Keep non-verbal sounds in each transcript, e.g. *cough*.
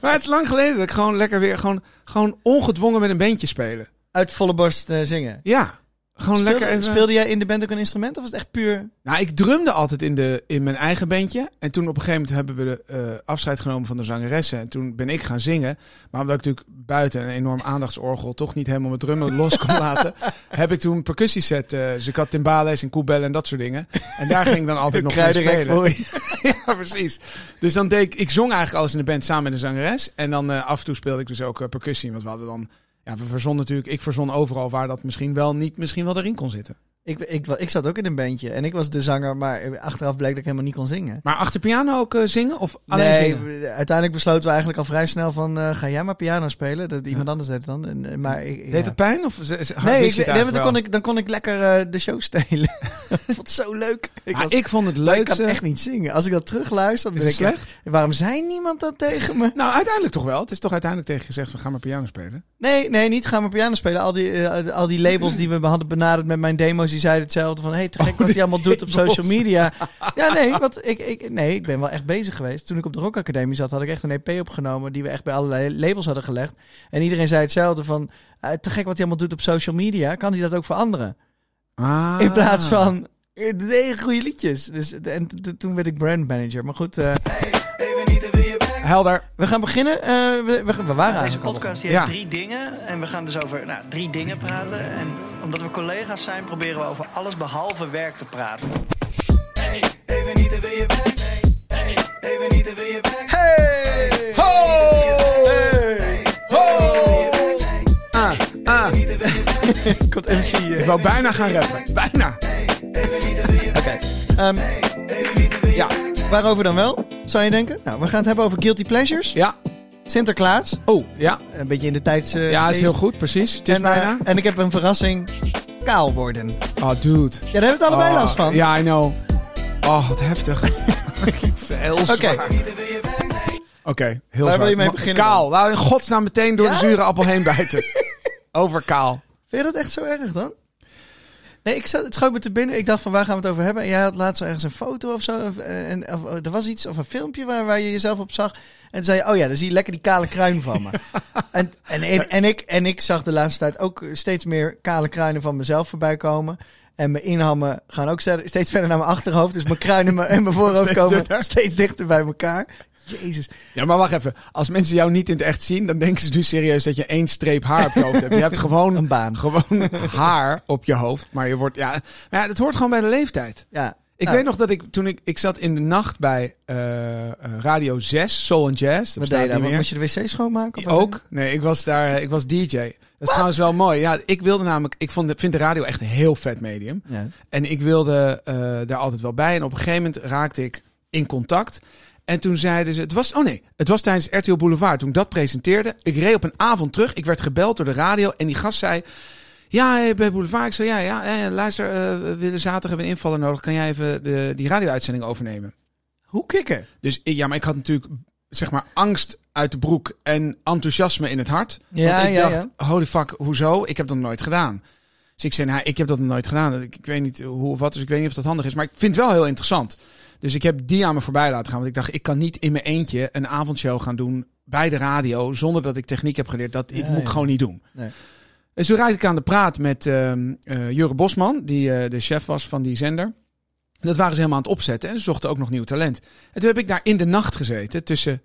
Maar het is lang geleden dat ik gewoon lekker weer gewoon, gewoon ongedwongen met een bandje spelen. Uit volle borst eh, zingen. Ja, gewoon Speelde, lekker even... speelde jij in de band ook een instrument of was het echt puur... Nou, ik drumde altijd in, de, in mijn eigen bandje. En toen op een gegeven moment hebben we de, eh, afscheid genomen van de zangeressen. En toen ben ik gaan zingen. Maar omdat ik natuurlijk buiten een enorm aandachtsorgel toch niet helemaal met drummen los kon *laughs* laten, heb ik toen een percussieset. eh dus ik had timbales en koebellen en dat soort dingen. En daar ging ik dan altijd *laughs* nog mee spelen. *laughs* ja, precies. Dus dan deed ik, ik zong eigenlijk alles in de band samen met de zangeres. En dan eh, af en toe speelde ik dus ook percussie. Want we hadden dan, ja, we verzonnen natuurlijk, ik verzon overal waar dat misschien wel niet, misschien wel erin kon zitten. Ik, ik, ik zat ook in een bandje en ik was de zanger, maar achteraf bleek dat ik helemaal niet kon zingen. Maar achter piano ook eh, zingen of alleen nee, zingen? we- uiteindelijk besloten we eigenlijk al vrij snel van, eh, ga jij maar piano spelen? Dat iemand anders deed het dan. En, eh, maar ik, Deed ja. het pijn? Of Nee, ik, nee, dan, kon ik, dan kon ik lekker de show stelen. *laughs* ik vond het zo leuk. Ik, was, Ah, ik vond het maar ik kan echt niet zingen. Als ik dat terugluister, dan Is denk ik, slecht? waarom zei niemand dat tegen me? *laughs* Nou, uiteindelijk toch wel. Het is toch uiteindelijk tegen je gezegd van ga maar piano spelen. Nee, nee, niet gaan we piano spelen. Al die, eh, al die labels die we hadden benaderd met mijn demo's, die zeiden hetzelfde van, hey, te gek Oh, wat hij allemaal doet op social media. ja, nee, want ik, ik, nee, ik ben wel echt bezig geweest. Toen ik op de Rock Academie zat, had ik echt een EP opgenomen die we echt bij allerlei labels hadden gelegd. En iedereen zei hetzelfde van, eh, te gek wat hij allemaal doet op social media. Kan hij dat ook voor anderen? Ah. In plaats van, eh, nee, goede liedjes. Dus, en toen werd ik brandmanager. Maar goed, eh, Helder. we gaan beginnen. Eh, we, we, we waren Deze podcast die Ja. heeft drie dingen. En we gaan dus over nou, drie dingen praten. En omdat we collega's zijn, proberen we over alles behalve werk te praten. Hey! Ho! Ho! Ah, ah. Komt MC. eh, Ik wou bijna gaan rappen. Bijna. Oké. Ehm, ja, waarover dan wel, zou je denken? Nou, we gaan het hebben over guilty pleasures. Ja. Sinterklaas. Oh, ja. Een beetje in de tijds. eh, Ja, is heel goed. Precies. Het is en, eh, bijna. en ik heb een verrassing. Kaal worden. Oh, dude. Ja, daar hebben we het allebei Oh, last van. Ja, I know. Oh, wat heftig. *laughs* Heel Oké. zwaar. Oké, heel Waar zwaar. wil je mee beginnen Kaal. Nou, in godsnaam meteen door Ja? de zure appel heen bijten. *laughs* Over kaal. Vind je dat echt zo erg dan? Nee, ik zat, het schoot me te binnen. Ik dacht van waar gaan we het over hebben? En jij had laatst ergens een foto of zo. Of, eh, en, of, er was iets of een filmpje waar, waar je jezelf op zag. En toen zei je, oh ja, dan zie je lekker die kale kruin van me. *laughs* en, en, en, en ik, en ik zag de laatste tijd ook steeds meer kale kruinen van mezelf voorbij komen. En mijn inhammen gaan ook steeds verder naar mijn achterhoofd. Dus mijn kruin en mijn, *laughs* en mijn voorhoofd Steeds komen steeds dichter bij elkaar. Jezus. Ja, maar wacht even. Als mensen jou niet in het echt zien, dan denken ze nu serieus dat je één streep haar op je hoofd hebt. Je hebt *laughs* gewoon, Een baan. gewoon *laughs* haar op je hoofd. Maar je wordt, ja, maar ja, dat hoort gewoon bij de leeftijd. Ja. Ik Nou, weet nog dat ik toen ik, ik zat in de nacht bij eh, eh, Radio 6, Soul and Jazz. Dat Wat deed je. Moest je de wc schoonmaken? of Ook? Nee, ik was daar, eh, ik was DJ. Dat is trouwens wel mooi. Ja, ik wilde namelijk, ik vond, vind de radio echt een heel vet medium. Ja. En ik wilde daar altijd wel bij. En op een gegeven moment raakte ik in contact. En toen zeiden ze, het was, oh nee, het was tijdens RTL Boulevard. Toen ik dat presenteerde, ik reed op een avond terug. Ik werd gebeld door de radio en die gast zei, ja, eh, bij Boulevard. Ik zei, ja, ja, eh, luister, eh, we willen zaterdag hebben een invaller nodig. Kan jij even de, die radio-uitzending overnemen? Hoe kicken? Dus ja, maar ik had natuurlijk, zeg maar, angst uit de broek en enthousiasme in het hart. Ja, Want ik ja, dacht, holy fuck, hoezo? Ik heb dat nooit gedaan. Dus ik zei, nou, ik heb dat nog nooit gedaan. Ik, ik weet niet hoe of wat, dus ik weet niet of dat handig is. Maar ik vind het wel heel interessant. Dus ik heb die aan me voorbij laten gaan. Want ik dacht, ik kan niet in mijn eentje een avondshow gaan doen bij de radio... zonder dat ik techniek heb geleerd. Dat ik Ja, moet ik ja. gewoon niet doen. Nee. Dus toen raakte ik aan de praat met eh, Jure Bosman... die eh, de chef was van die zender. Dat waren ze helemaal aan het opzetten. En ze zochten ook nog nieuw talent. En toen heb ik daar in de nacht gezeten. Tussen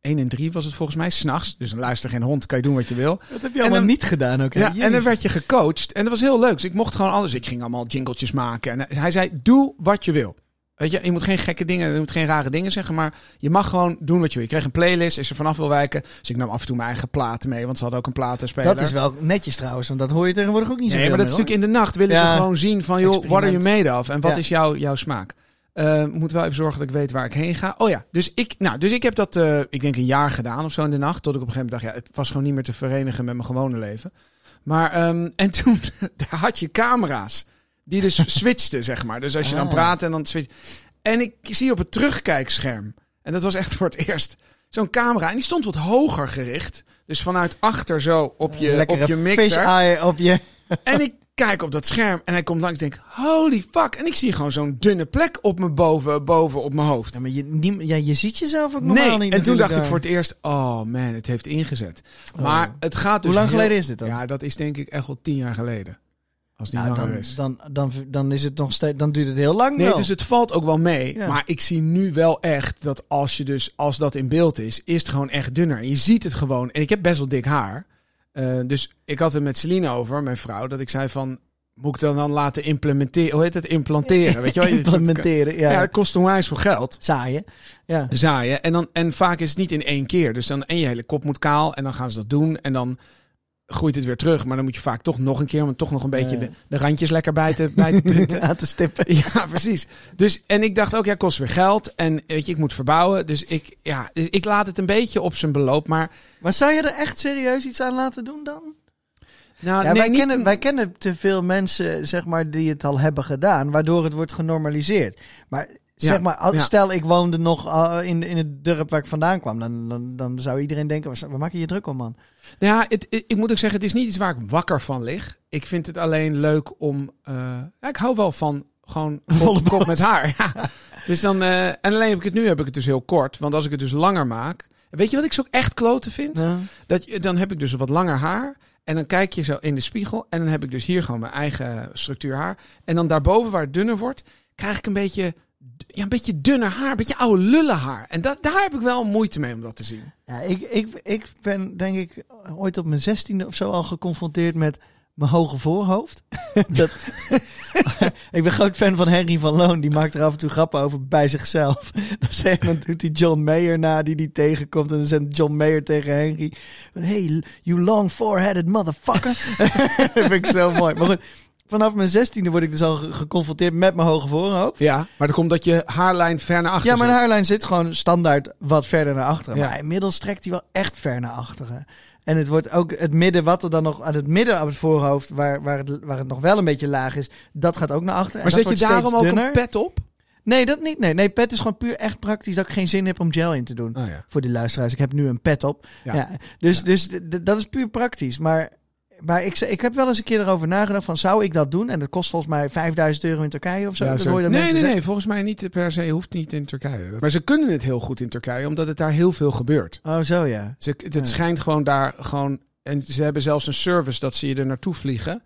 1 en 3 was het volgens mij, s'nachts. Dus dan luister geen hond, kan je doen wat je wil. Dat heb je allemaal dan- niet gedaan ook. hè? Ja, en dan werd je gecoacht. En dat was heel leuk. Dus ik mocht gewoon alles. Ik ging allemaal jingletjes maken. En hij zei, doe wat je wil. Weet je, je moet geen gekke dingen, je moet geen rare dingen zeggen, maar je mag gewoon doen wat je wil. Je kreeg een playlist, is er vanaf wil wijken. Dus ik nam af en toe mijn eigen platen mee, want ze hadden ook een platenspeler. Dat is wel netjes trouwens, want dat hoor je tegenwoordig ook niet zo Nee, maar dat is natuurlijk in de nacht willen Ja. ze gewoon zien van, joh, what are you made of? En wat Ja. is jouw, jouw smaak? Ik moet wel even zorgen dat ik weet waar ik heen ga. Oh ja, dus ik, nou, dus ik heb dat, eh, ik denk een jaar gedaan of zo in de nacht. Tot ik op een gegeven moment dacht, ja, het was gewoon niet meer te verenigen met mijn gewone leven. Maar, ehm, en toen *laughs* daar had je camera's. Die dus *laughs* switchten, zeg maar. Dus als je dan Ah. praat en dan switcht. En ik zie op het terugkijkscherm. En dat was echt voor het eerst. Zo'n camera. En die stond wat hoger gericht. Dus vanuit achter zo op je, Lekkere op je mixer. eye op je... *laughs* En ik kijk op dat scherm en hij komt langs. Ik denk, holy fuck. En ik zie gewoon zo'n dunne plek op me boven, boven op mijn hoofd. Ja, maar je, ja, je ziet jezelf ook normaal Nee, niet en toen dacht ik voor het eerst, oh man, het heeft ingezet. Maar het gaat dus Hoe lang heel- geleden is dit dan? Ja, dat is denk ik echt wel tien jaar geleden. Als Ja, langer dan, is. dan, dan, dan is het nog steeds, dan duurt het heel lang Nee, wel. dus het valt ook wel mee. Ja. Maar ik zie nu wel echt dat als je dus, als dat in beeld is, is het gewoon echt dunner. En je ziet het gewoon. En ik heb best wel dik haar. Eh, dus ik had het met Celine over, mijn vrouw, dat ik zei van, moet ik dan dan laten implementeren? Hoe heet het? Implanteren, weet je wel? *laughs* Implementeren, ja. Ja, dat kost onwijs veel geld. Zaaien. Ja. Zaaien. En, dan, en vaak is het niet in één keer. Dus dan, en je hele kop moet kaal. En dan gaan ze dat doen. En dan groeit het weer terug. Maar dan moet je vaak toch nog een keer, om toch nog een beetje de, de randjes lekker bij te, bij te *laughs* punten. Aan te stippen. *laughs* Ja, precies. Dus, en ik dacht ook, ja, kost weer geld. En weet je, ik moet verbouwen. Dus ik, ja, ik laat het een beetje op zijn beloop. Maar, Maar zou je er echt serieus iets aan laten doen dan? nou, Ja, nee, wij, niet- kennen, wij kennen te veel mensen, zeg maar, die het al hebben gedaan, waardoor het wordt genormaliseerd. Maar zeg Ja, maar, ja. stel ik woonde nog uh, in, in het dorp waar ik vandaan kwam, dan, dan, dan zou iedereen denken, waar, maak je je druk om, man? Ja, het, het- ik moet ook zeggen, het is niet iets waar ik wakker van lig. Ik vind het alleen leuk om... eh, ja, ik hou wel van gewoon Volle kop, met haar. *laughs* Dus dan, eh, en alleen heb ik het nu heb ik het dus heel kort. Want als ik het dus langer maak... Weet je wat ik zo echt kloten vind? Dat, dan heb ik dus wat langer haar. En dan kijk je zo in de spiegel. En dan heb ik dus hier gewoon mijn eigen structuur haar. En dan daarboven, waar het dunner wordt, krijg ik een beetje, ja, een beetje dunner haar. Een beetje oude lullen haar. En dat, daar heb ik wel moeite mee om dat te zien. Ja, ik, ik, ik ben denk ik ooit op mijn zestiende of zo al geconfronteerd met mijn hoge voorhoofd. *laughs* dat, *laughs* ik ben groot fan van Henry van Loon. Die maakt er af en toe grappen over bij zichzelf. *laughs* Dan, dan doet hij John Mayer na die die tegenkomt. En dan zegt John Mayer tegen Henry. Hey, you long four-headed motherfucker. dat vind ik zo mooi. Maar goed, vanaf mijn zestiende word ik dus al ge- geconfronteerd met mijn hoge voorhoofd. Ja, maar dat komt dat je haarlijn ver naar achter Ja, mijn haarlijn zit gewoon standaard wat verder naar achteren. Ja. Maar inmiddels trekt hij wel echt ver naar achteren. En het wordt ook het midden, wat er dan nog aan het midden op het voorhoofd, waar, waar, het, waar het nog wel een beetje laag is, dat gaat ook naar achteren. Maar en zet je daarom ook dunner. een pet op? Nee, dat niet. Nee, nee, pet is gewoon puur echt praktisch dat ik geen zin heb om gel in te doen. Oh ja. Voor die luisteraars. Ik heb nu een pet op. Ja. Ja. dus Ja. dus dat is puur praktisch. Maar, maar ik, ik heb wel eens een keer erover nagedacht van zou ik dat doen? En dat kost volgens mij 5000 euro in Turkije of zo. Ja, dat hoor je nee, nee, zeggen. nee. Volgens mij niet per se. Hoeft niet in Turkije. Maar ze kunnen het heel goed in Turkije, omdat het daar heel veel gebeurt. Oh, zo ja. Ze, het Ja. schijnt gewoon daar gewoon. En ze hebben zelfs een service dat ze je er naartoe vliegen.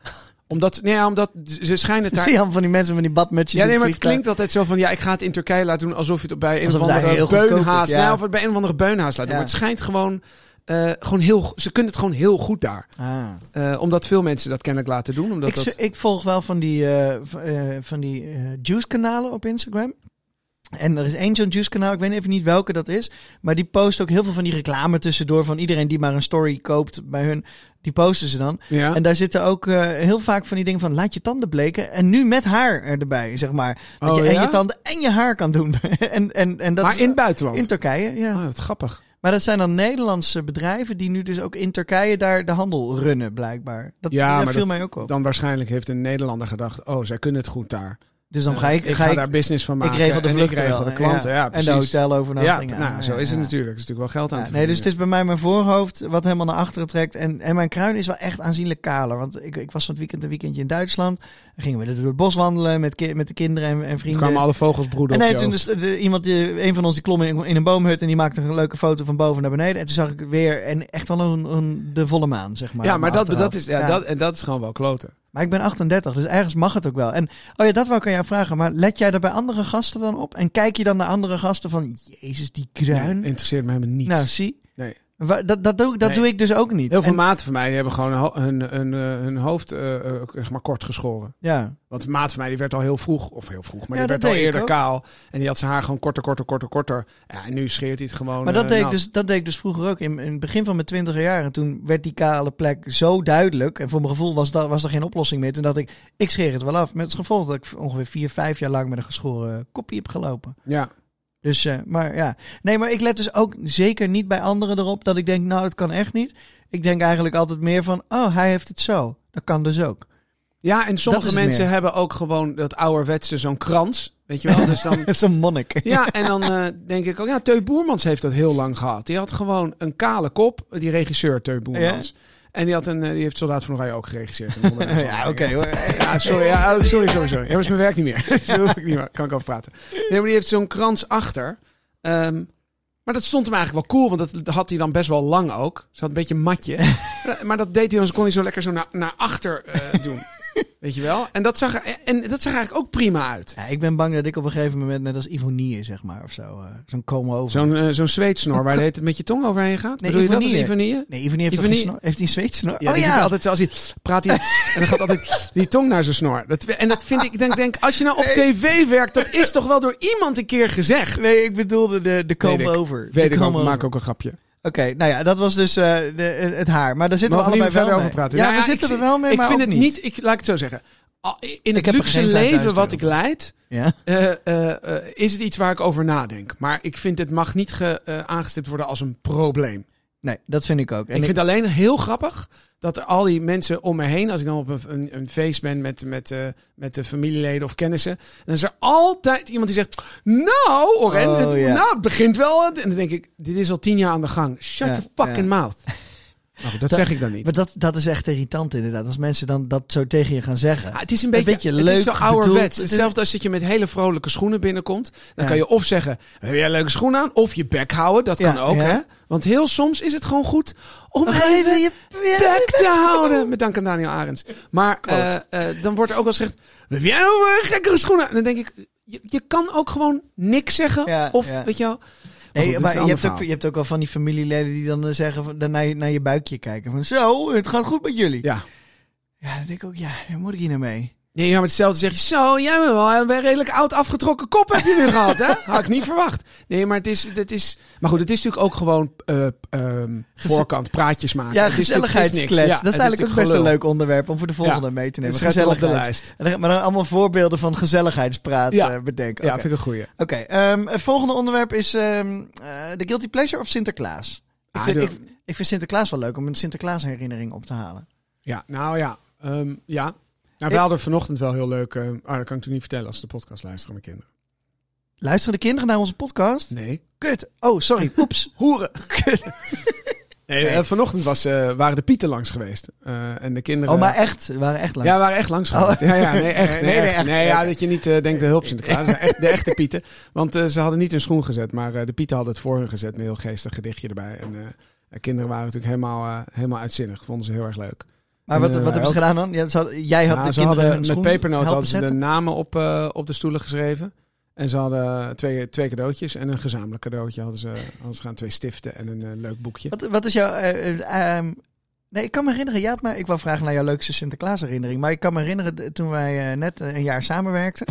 Omdat, nee, ja, omdat ze schijnen *laughs* het Zie daar. je allemaal van die mensen met die badmutjes Ja, nee, maar het klinkt altijd zo van, ja, ik ga het in Turkije laten doen alsof je het bij een of andere beunhaas, nou, of het bij een of andere beunhaas laat doen. Maar het schijnt gewoon, eh, gewoon heel, ze kunnen het gewoon heel goed daar. Ah. Eh, omdat veel mensen dat kennelijk laten doen. Omdat Ik, dat, ik volg wel van die, eh, van die juice-kanalen op Instagram. En er is één zo'n juice-kanaal, ik weet even niet welke dat is. Maar die post ook heel veel van die reclame tussendoor. Van iedereen die maar een story koopt bij hun. Die posten ze dan. ja. En daar zitten ook heel vaak van die dingen van laat je tanden bleken. En nu met haar erbij, zeg maar. Dat Oh, je en je tanden en je haar kan doen. *laughs* en, en, en dat maar in het buitenland. in Turkije, ja. Oh, wat grappig. Maar dat zijn dan Nederlandse bedrijven die nu dus ook in Turkije daar de handel runnen, blijkbaar. Dat, Ja, dat maar viel dat- mij ook op. Dan waarschijnlijk heeft een Nederlander gedacht, oh, zij kunnen het goed daar. Dus dan Eh, ga ik, ik ga ga ik daar business van Ik maken. regel de en vluchten ik regel wel, de klanten. Ja, en precies. de Ja, hotelovernachting. nou, zo is het natuurlijk. Er is natuurlijk wel geld aan Ja, te nee, dus het is bij mij mijn voorhoofd wat helemaal naar achteren trekt. En, en mijn kruin is wel echt aanzienlijk kaler. Want ik, ik was van het weekend een weekendje in Duitsland. Dan gingen we door het bos wandelen met, ki- met de kinderen en, en vrienden. kwamen alle vogels broeden en nee, toen dus de, iemand, die, een van ons, die klom in, in een boomhut en die maakte een leuke foto van boven naar beneden. En toen zag ik weer en echt wel een, een, de volle maan, zeg maar. ja, maar dat, dat, is, ja, Dat, en dat is gewoon wel kloten. Maar ik ben 38, dus ergens mag het ook wel. En oh ja, dat wou ik aan jou vragen. Maar let jij er bij andere gasten dan op? En kijk je dan naar andere gasten van, jezus, die kruin. Nee, interesseert me helemaal niet. nou, zie. Wa- Dat, dat, doe, ik- dat Nee. doe ik dus ook niet. Heel veel En- maten van mij die hebben gewoon hun, ho- hun, hun, eh, hun hoofd eh, eh, zeg maar kort geschoren. Ja. Want een maat van mij die werd al heel vroeg, of heel vroeg, maar Ja, die dat werd al deed ik eerder ook. kaal. En die had zijn haar gewoon korter, korter, korter, korter. Ja, en nu scheert hij het gewoon. Maar dat, eh, deed ik nat. dus, dat deed ik dus vroeger ook. In, in het begin van mijn twintiger jaren. Toen werd die kale plek zo duidelijk. En voor mijn gevoel was, dat, was er geen oplossing meer. Toen dacht ik, ik scheer het wel af. Met het gevolg dat ik ongeveer vier, vijf jaar lang met een geschoren kopje heb gelopen. Ja, Dus, eh, maar ja. Nee, maar ik let dus ook zeker niet bij anderen erop dat ik denk, nou, dat kan echt niet. Ik denk eigenlijk altijd meer van, oh, hij heeft het zo. Dat kan dus ook. ja en sommige is mensen meer. hebben ook gewoon dat ouderwetse, zo'n krans. Weet je wel? Dus dan, *laughs* Zo'n monnik. ja, en dan eh, denk ik ook, ja, Teu Boermans heeft dat heel lang gehad. Die had gewoon een kale kop, die regisseur Teu Boermans. En die, had een, eh, die heeft Soldaat van Oranje ook geregisseerd. *laughs* ja, oké hoor. Ja, sorry, ja, *laughs* sorry, sorry, sorry. Ja, maar is mijn werk niet meer. Dus daar hoef ik niet meer. Kan ik over praten. Nee, maar die heeft zo'n krans achter. Ehm, maar dat stond hem eigenlijk wel cool, want dat had hij dan best wel lang ook. Ze had een beetje matje. *laughs* maar dat deed hij dan, kon hij zo lekker zo naar, naar achter eh, doen. Weet je wel? En dat, zag er, en dat zag eigenlijk ook prima uit. Ja, ik ben bang dat ik op een gegeven moment net als Ivonie, zeg maar, of zo. eh, zo'n komen over. Zo'n eh, zo'n zweetsnor waar de hele tijd met je tong overheen gaat. Nee, Bedoel je dat als Ivonie. Ivonie? Nee, Ivonie heeft, Ivonie- geen snor? heeft hij een zweetsnor? Ja, oh ja. altijd zo als hij praat hij en dan gaat altijd die tong naar zijn snor. Dat, en dat vind ik, ik denk, denk, als je nou op tv werkt, dat is toch wel door iemand een keer gezegd. Nee, ik bedoelde de, de Weet ik. over. De Weet ik ook, maak ook een grapje. Oké, nou ja, dat was dus eh, de, het haar. Maar daar zitten Mogen we we allebei wel verder mee. over praten? Ja, Nou we ja, zitten ik- er wel mee, ik maar vind het niet, ik, laat ik het zo zeggen. In het luxe leven 5000 wat ik leid, Ja? eh, eh, eh, is het iets waar ik over nadenk. Maar ik vind het mag niet ge, eh, aangestipt worden als een probleem. Nee, dat vind ik ook. En ik vind het alleen heel grappig dat er al die mensen om me heen, als ik dan op een, een, een feest ben met, met, eh, met de familieleden of kennissen, dan is er altijd iemand die zegt: Nou, Oren, Oh, het, nou, het begint wel. En dan denk ik: Dit is al tien jaar aan de gang. Shut Ja, your fucking mouth. *laughs* Nou, dat, Dat- zeg ik dan niet. Maar dat, dat is echt irritant inderdaad. Als mensen dan dat zo tegen je gaan zeggen. Ah, het is een beetje, beetje het leuk is zo ouderwets. Hetzelfde als dat je met hele vrolijke schoenen binnenkomt. Dan Ja. kan je of zeggen, heb jij leuke schoenen aan? Of je bek houden, dat kan ook. Hè? Want heel soms is het gewoon goed om even even je bek te houden. Met dank aan Daniel Arends. Maar eh, eh, dan wordt er ook wel gezegd, heb jij nou gekkere schoenen? En dan denk ik, je, je kan ook gewoon niks zeggen. Of, weet je wel. Nee, goed, maar een je hebt, ook, je hebt ook wel van die familieleden die dan eh, zeggen, van, dan naar, je, naar je buikje kijken. Van zo, het gaat goed met jullie. Ja, Ja. dan denk ik ook, ja, moet ik hier nou mee? Nee, ja, maar hetzelfde zeg je, zo, jij bent wel een redelijk oud afgetrokken kop heb je nu *laughs* gehad, hè? Had ik niet verwacht. Nee, maar het is, het is, maar goed, het is natuurlijk ook gewoon eh, ehm, voorkant praatjes maken. Ja, gezelligheidsklets. Ja, dat is eigenlijk ook best een leuk onderwerp om voor de volgende mee te nemen. Wel op de lijst. En dan- Maar dan allemaal voorbeelden van gezelligheidspraat Ja. eh, bedenken. Ja, Oké, vind ik een goeie. Oké, ehm, het volgende onderwerp is ehm, eh, de Guilty Pleasure of Sinterklaas? Ik Ah, vind, ik, ik vind Sinterklaas wel leuk om een Sinterklaas herinnering op te halen. Ja, nou ja. ja. Nou, we hadden vanochtend wel heel leuk... ah, dat kan ik natuurlijk niet vertellen als de podcast luisteren, mijn kinderen. Luisteren de kinderen naar onze podcast? Nee. Kut. Oh, sorry. *laughs* Oeps. Hoeren. Kut. Nee, eh, vanochtend was, eh, waren de pieten langs geweest. En de kinderen... Oh, maar echt. Waren echt langs. Ja, waren echt langs geweest. Ja, ja, nee, echt. *laughs* Nee, Nee, nee, echt. Nee, ja, dat je niet denkt de hulp Sinterklaas. Echt, de *laughs* echte pieten. Want ze hadden niet hun schoen gezet, maar de pieten hadden het voor hun gezet. Met een heel geestig gedichtje erbij. En de kinderen waren natuurlijk helemaal, helemaal uitzinnig. Vonden ze heel erg leuk. Maar wat, wat hebben ze gedaan dan? Ja, ze hadden- jij had de ze kinderen hadden hun met pepernoot hadden ze de namen op, eh, op de stoelen geschreven. En ze hadden twee, twee cadeautjes en een gezamenlijk cadeautje. Hadden ze, hadden ze gaan twee stiften en een eh, leuk boekje. Wat, wat is jouw... eh, eh, ehm, nee, ik kan me herinneren. Ja, maar ik wou vragen naar jouw leukste Sinterklaas herinnering. Maar ik kan me herinneren toen wij net een jaar samenwerkten.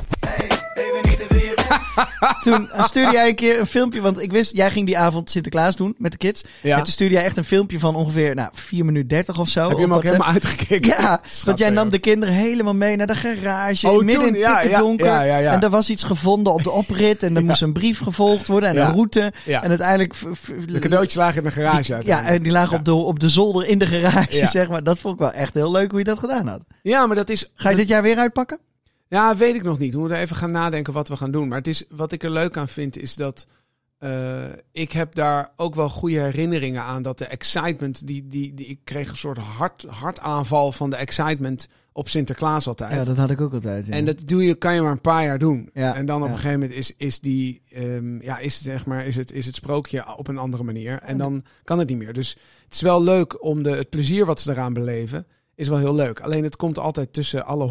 *laughs* toen eh, stuurde jij een keer een filmpje. Want ik wist, jij ging die avond Sinterklaas doen met de kids. Ja. En toen stuurde jij echt een filmpje van ongeveer nou, 4 minuten 30 of zo. Heb je hem ook helemaal uitgekeken? Ja, *laughs* want jij nam de kinderen helemaal mee naar de garage. Oh, midden toen, in het ja, donker. ja, ja, ja. En er was iets gevonden op de oprit. En er *laughs* moest een brief gevolgd worden. En een route. Ja. En uiteindelijk... De cadeautjes lagen in de garage uit. Ja, en die lagen. Op, de, op de zolder in de garage, zeg maar. Dat vond ik wel echt heel leuk hoe je dat gedaan had. Ja, maar dat is... Ga je dit jaar weer uitpakken? Ja, weet ik nog niet. We moeten even gaan nadenken wat we gaan doen. Maar het is, wat ik er leuk aan vind, is dat eh, ik heb daar ook wel goede herinneringen aan. Dat de excitement, die, die, die, ik kreeg een soort hart, hartaanval van de excitement op Sinterklaas altijd. Ja, dat had ik ook altijd. Ja. En dat doe je, kan je maar een paar jaar doen. Ja, en dan op ja. een gegeven moment is, is, die, ehm, ja, is, het, zeg maar, is, het, is het sprookje op een andere manier. En dan kan het niet meer. Dus het is wel leuk om de, het plezier wat ze eraan beleven, is wel heel leuk. Alleen het komt altijd tussen alle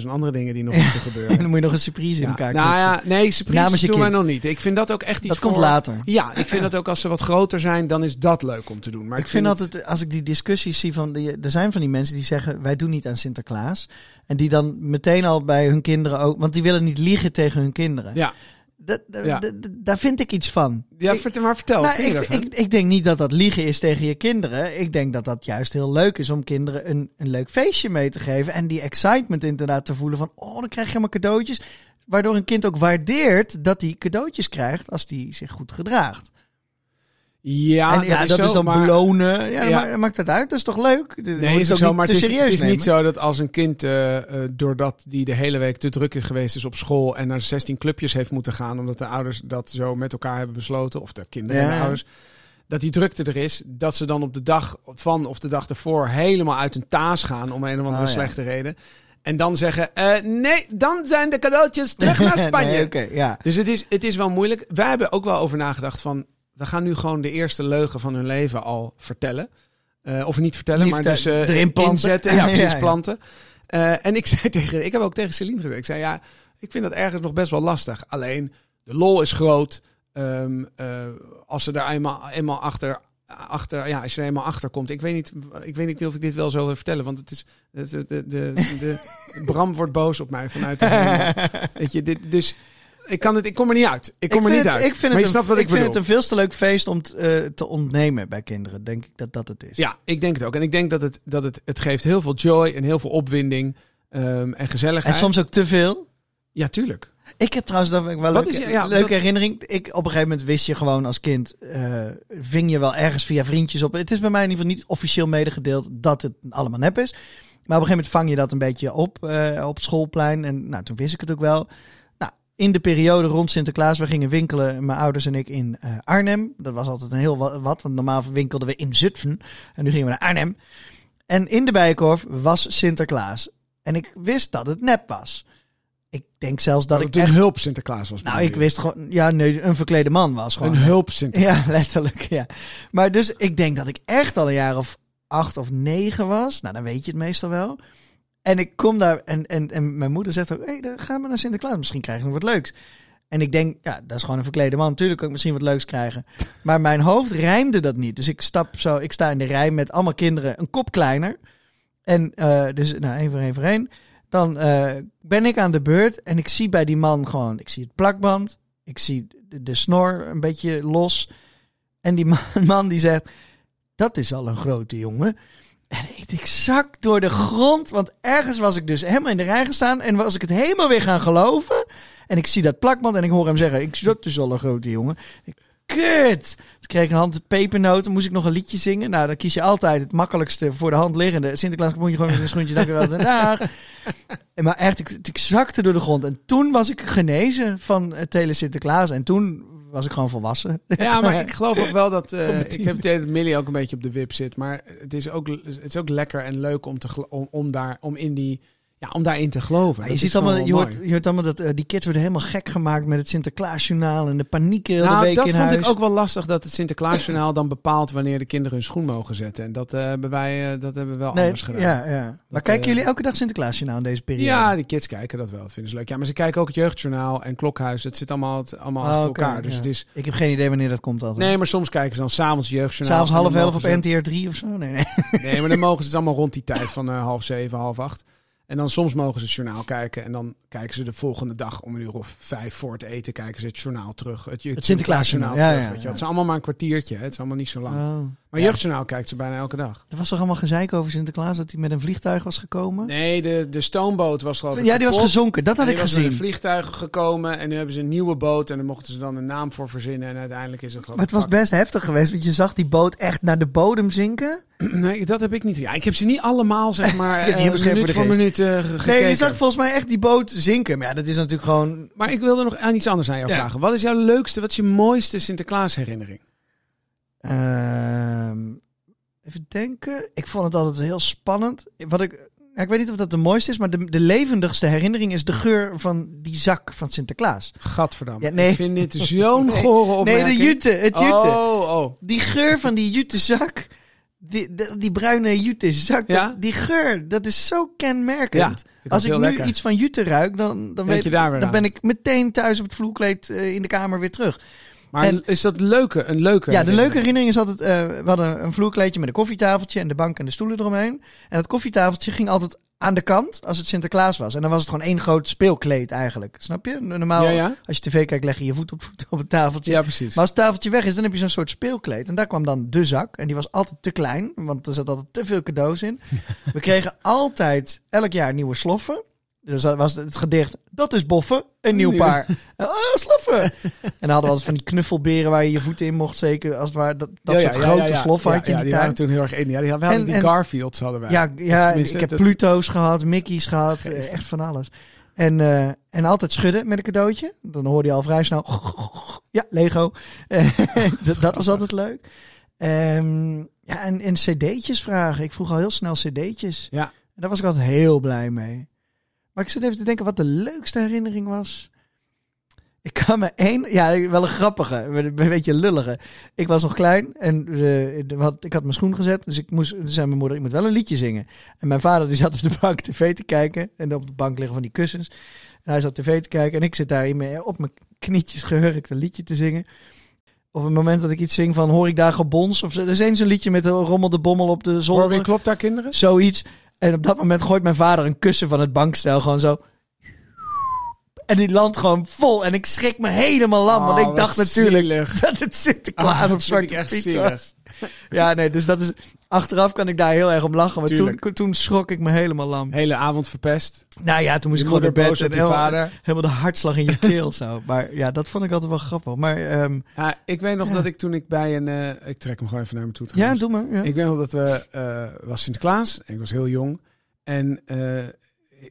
150.000 andere dingen die nog Ja. moeten gebeuren. En *laughs* dan moet je nog een surprise in Ja. elkaar Nou kletsen. ja, nee, surprises je doen wij nog niet. Ik vind dat ook echt iets dat komt later. Ja, ik vind dat ook als ze wat groter zijn, dan is dat leuk om te doen. Maar ik vind altijd, als ik die discussies zie van, die, er zijn van die mensen die zeggen, wij doen niet aan Sinterklaas. En die dan meteen al bij hun kinderen ook, want die willen niet liegen tegen hun kinderen. Ja, Dat, Ja. daar vind ik iets van. ja Ik- vertel, maar vertel. Nou, ik, ik, ik denk niet dat dat liegen is tegen je kinderen. Ik denk dat dat juist heel leuk is om kinderen een, een leuk feestje mee te geven. En die excitement inderdaad te voelen van, oh, dan krijg je allemaal cadeautjes. Waardoor een kind ook waardeert dat hij cadeautjes krijgt als hij zich goed gedraagt. Ja, en ja, dat is, zo, dan maar- belonen. Ja, maakt dat uit? Dat is toch leuk? Nee, je is ook zo, niet maar te het is, serieus het is nemen? niet zo dat als een kind, eh, doordat die de hele week te druk is geweest is op school en naar 16 clubjes heeft moeten gaan, omdat de ouders dat zo met elkaar hebben besloten, of de kinderen en de ouders, dat die drukte er is, dat ze dan op de dag van of de dag ervoor helemaal uit hun taas gaan om een of andere Oh, slechte reden. En dan zeggen, eh, nee, dan zijn de cadeautjes terug naar *laughs* Spanje. nee, ja. Dus het is, het is wel moeilijk. Wij hebben ook wel over nagedacht van... we gaan nu gewoon de eerste leugen van hun leven al vertellen. Eh, of niet vertellen, Niet maar dus eh, erin planten. inzetten. *laughs* Ja, precies, Ja, ja. planten. Eh, en ik *laughs* zei tegen... Ik heb ook tegen Celine gezegd. Ik zei, ja, ik vind dat ergens nog best wel lastig. Alleen, de lol is groot. Ehm, eh, als ze daar eenmaal, eenmaal achter... Achter, ja, als je er eenmaal achter komt. Ik weet niet, ik weet niet of ik dit wel zo wil vertellen. Want het is. het- De, de, de, de, *laughs* Bram wordt boos op mij vanuit de. Weet je, dit, dus ik, kan het, ik kom er niet uit. Ik kom ik er niet het, uit. Ik vind, maar het, een, ik, ik vind het een veel te leuk feest om t- eh, te ontnemen bij kinderen. Denk ik dat dat het is. Ja, ik denk het ook. En ik denk dat het, dat het, het geeft heel veel joy en heel veel opwinding ehm, en gezelligheid. En soms ook te veel. Ja, tuurlijk. Ik heb trouwens dat ik wel Wat leuke, is je- ja, leuke dat- herinnering. Ik, op een gegeven moment wist je gewoon als kind, eh, ving je wel ergens via vriendjes op. Het is bij mij in ieder geval niet officieel medegedeeld dat het allemaal nep is. Maar op een gegeven moment vang je dat een beetje op eh, op schoolplein. En nou, toen wist ik het ook wel. In de periode rond Sinterklaas, we gingen winkelen, mijn ouders en ik, in eh, Arnhem. Dat was altijd een heel wa- wat, want normaal winkelden we in Zutphen. En nu gingen we naar Arnhem. En in de Bijenkorf was Sinterklaas. En ik wist dat het nep was. Ik denk zelfs dat Dat ik echt een hulp Sinterklaas was. nou, ik wist gewoon, ja, nee, een verklede man was gewoon. Een hulp *laughs* Sinterklaas. Ja, letterlijk, ja. Maar dus ik denk dat ik echt al een jaar of acht of negen was. Nou, dan weet je het meestal wel. En ik kom daar en, en, en mijn moeder zegt ook, hé, hey, dan gaan we naar Sinterklaas. Misschien krijgen we wat leuks. En ik denk, ja, dat is gewoon een verklede man. Natuurlijk kan ik misschien wat leuks krijgen. *laughs* Maar mijn hoofd rijmde dat niet. Dus ik stap zo, ik sta in de rij met allemaal kinderen een kop kleiner. En eh, dus, nou, één voor één voor één. Dan eh, ben ik aan de beurt en ik zie bij die man gewoon, ik zie het plakband. Ik zie de, de snor een beetje los. En die man, *laughs* man die zegt, dat is al een grote jongen. En ik, ik zak door de grond, want ergens was ik dus helemaal in de rij gestaan en was ik het helemaal weer gaan geloven. En ik zie dat plakband en ik hoor hem zeggen, ik, dat is al een grote jongen. Kut! Toen kreeg ik een hand pepernoten, moest ik nog een liedje zingen. Nou, dan kies je altijd het makkelijkste voor de hand liggende. Sinterklaas moet je gewoon met een schoentje, dank u wel, *laughs* dag. En Maar echt, ik, ik zakte door de grond. En toen was ik genezen van het hele Sinterklaas. En toen was ik gewoon volwassen. Ja, maar ik geloof ook wel dat. *laughs* eh, ik heb het idee dat Millie ook een beetje op de wip zit. Maar het is ook, het is ook lekker en leuk om, te, om, om, daar, om, in die, ja, om daarin te geloven. Dat je ziet allemaal, je hoort, je hoort allemaal dat eh, die kids worden helemaal gek gemaakt met het Sinterklaasjournaal en de paniek heel de Nou, week dat in vond huis. ik ook wel lastig dat het Sinterklaasjournaal dan bepaalt wanneer de kinderen hun schoen mogen zetten. En dat, eh, hebben wij eh, dat hebben we wel Nee, anders gedaan. ja, ja. Maar Dat, kijken jullie elke dag Sinterklaasjournaal in deze periode? Ja, die kids kijken dat wel. Dat vinden ze leuk. Ja, maar ze kijken ook het jeugdjournaal en klokhuis. Het zit allemaal, het- allemaal Oh, achter elkaar. Dus ja. het is. Ik heb geen idee wanneer dat komt altijd. Nee, maar soms kijken ze dan s'avonds jeugdjournaal. S'avonds half elf op NTR 3 of zo? Nee, nee. Nee, maar dan mogen ze het allemaal rond die tijd van half zeven, half acht. En dan soms mogen ze het journaal kijken. En dan kijken ze de volgende dag om een uur of vijf voor het eten. Kijken ze het journaal terug. Het, het Sinterklaasjournaal, ja, terug, ja, weet je ja. Het is allemaal maar een kwartiertje. Hè. Het is allemaal niet zo lang. Oh. Maar Ja. jeugdjournaal kijkt ze bijna elke dag. Er was toch allemaal gezeik over Sinterklaas dat hij met een vliegtuig was gekomen? Nee, de, de stoomboot was geloof ik ja, die was gezonken. Dat had ik die gezien. een vliegtuig gekomen. En nu hebben ze een nieuwe boot. En daar mochten ze dan een naam voor verzinnen. En uiteindelijk is het gewoon... Maar het was best heftig geweest, want je zag die boot echt naar de bodem zinken. *clears throat* Nee, dat heb ik niet. Ja, ik heb ze niet allemaal, zeg *laughs* maar, niet eh, opgeschreven minuut voor voor de minuut eh, gekeken. Nee, je zag volgens mij echt die boot zinken. Maar ja, dat is natuurlijk gewoon... Maar ik wilde nog aan iets anders aan jou Ja. vragen. Wat is jouw leukste, wat is je mooiste Sinterklaas herinnering? Ehm, even denken. Ik vond het altijd heel spannend. Wat ik, ja, ik weet niet of dat de mooiste is, maar de, de levendigste herinnering is de geur van die zak van Sinterklaas. Gadverdamme. Ja, nee. Ik vind dit zo'n *laughs* Nee. gore Nee, de jute, het jute. Oh, oh. Die geur van die jute zak. Die, die, die bruine jute zak. Ja? die geur, dat is zo kenmerkend. Ja, ik Als ik nu lekker. iets van jute ruik, dan, dan, weet, je daar weer dan ben ik meteen thuis op het vloerkleed eh, in de kamer weer terug. Maar En- is dat leuke, een leuke Ja, de leuke herinnering is altijd, eh, we hadden een vloerkleedje met een koffietafeltje en de bank en de stoelen eromheen. En dat koffietafeltje ging altijd aan de kant als het Sinterklaas was. En dan was het gewoon één groot speelkleed eigenlijk. Snap je? Normaal, Ja, ja? als je tv kijkt, leg je je voet op, voet op het tafeltje. Ja, precies. Maar als het tafeltje weg is, dan heb je zo'n soort speelkleed. En daar kwam dan de zak. En die was altijd te klein, want er zat altijd te veel cadeaus in. *laughs* We kregen altijd elk jaar nieuwe sloffen. Dus dat was het gedicht, dat is boffen, een nieuw Nieuw. paar. Oh, *laughs* sloffen! en dan hadden we altijd van die knuffelberen waar je je voeten in mocht zeker. Als het ware, dat, dat Ja, soort ja, grote ja, ja. sloffen Ja, had je ja, in die waren toen heel erg in. Ja, die, we hadden En- die en- Garfields hadden wij. Ja, ja ik heb Pluto's gehad, Mickey's gehad, eh, echt van alles. En, eh, en altijd schudden met een cadeautje. Dan hoorde je al vrij snel, *laughs* ja, Lego. *laughs* Dat, dat was altijd leuk. Ehm, ja, en, en cd'tjes vragen. Ik vroeg al heel snel cd'tjes. Ja. En daar was ik altijd heel blij mee. Maar ik zit even te denken wat de leukste herinnering was. Ik kan me één, ja, wel een grappige, een beetje een lullige. Ik was nog klein en eh, ik had mijn schoen gezet, dus ik moest, zei mijn moeder, ik moet wel een liedje zingen. En mijn vader die zat op de bank tv te kijken en op de bank liggen van die kussens. En hij zat tv te kijken en ik zit daar in op mijn knietjes gehurkt een liedje te zingen. Op het moment dat ik iets zing van hoor ik daar gebons of zo. Er is eens zo'n liedje met de rommel de bommel op de Hoor zolder. wie klopt daar kinderen? Zoiets. En op dat moment gooit mijn vader een kussen van het bankstel gewoon zo. En die landt gewoon vol. En ik schrik me helemaal lam. want Oh, ik dacht natuurlijk zielig. *laughs* dat het Sinterklaas Ah, of dat vind Zwarte Piet was. Ja, nee, dus dat is... Achteraf kan ik daar heel erg om lachen. Maar toen, Tuurlijk. toen schrok ik me helemaal lam. Hele avond verpest. Nou ja, toen moest Je ik gewoon naar bed. op En helemaal, vader. helemaal de hartslag in je keel zo. Maar ja, dat vond ik altijd wel grappig. Maar ehm, Ja, ik weet nog Ja. dat ik toen ik bij een... eh, ik trek hem gewoon even naar me toe. ja, doe maar. Ja. Ik weet nog dat we... eh was Sinterklaas. Ik was heel jong. En eh,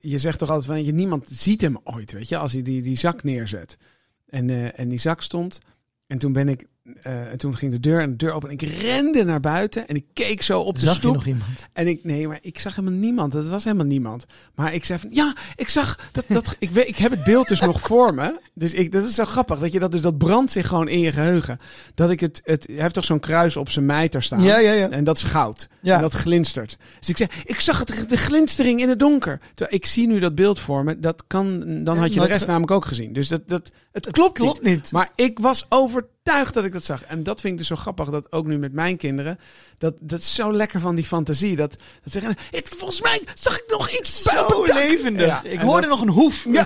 je zegt toch altijd van... Je, niemand ziet hem ooit, weet je. Als hij die, die zak neerzet. En, eh, en die zak stond. En toen ben ik... eh, en toen ging de deur en de deur open. En ik rende naar buiten. En ik keek zo op de Zag je stoep. nog iemand? En ik, nee, maar ik zag helemaal niemand. Het was helemaal niemand. Maar ik zei van, ja, ik zag dat, dat *laughs* ik, weet, ik heb het beeld dus nog voor me. Dus ik, dat is zo grappig, dat je dat dus, dat brandt zich gewoon in je geheugen. Dat ik het, het, hij heeft toch zo'n kruis op zijn mijter staan. Ja, ja, ja. En dat is goud. Ja. En dat glinstert. Dus ik zei, ik zag het, de glinstering in het donker. Terwijl ik zie nu dat beeld voor me. Dat kan, dan had je de rest namelijk ook gezien. Dus dat, dat, het klopt, Klopt niet. niet. Maar ik was overtuigd dat ik dat zag. En dat vind ik dus zo grappig, dat ook nu met mijn kinderen. Dat, dat is zo lekker van die fantasie. Dat, dat zeggen, ik, volgens mij zag ik nog iets Zo levendig. Ja, ik hoorde dat- nog een hoef. Ja.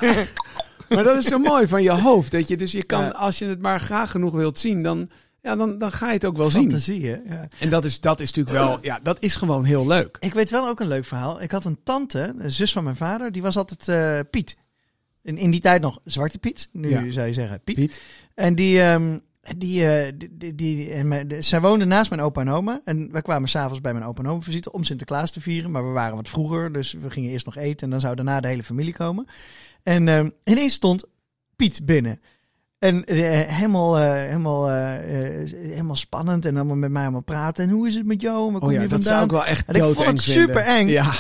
Maar dat is zo mooi van je hoofd. Dat je, dus je kan, als je het maar graag genoeg wilt zien, dan, ja, dan, dan ga je het ook wel zien. Fantasie, hè? Ja. En dat is, dat is natuurlijk wel, ja, dat is gewoon heel leuk. Ik weet wel ook een leuk verhaal. Ik had een tante, een zus van mijn vader, die was altijd eh, Piet. In, in die tijd nog Zwarte Piet. Nu Ja. zou je zeggen Piet. Piet. En die, ehm, die, eh, die, die, die- en mijn- de- zij woonde naast mijn opa en oma. En wij kwamen s'avonds bij mijn opa en oma visite om Sinterklaas te vieren. Maar we waren wat vroeger, dus we gingen eerst nog eten. En dan zou daarna de hele familie komen. En ehm, ineens stond Piet binnen. En eh, helemaal, eh, helemaal, helemaal spannend. En allemaal met mij allemaal praten. En hoe is het met jou? Waar kom Oh ja, je dat vandaan? zou ik wel echt En ik vond het super eng. Ja.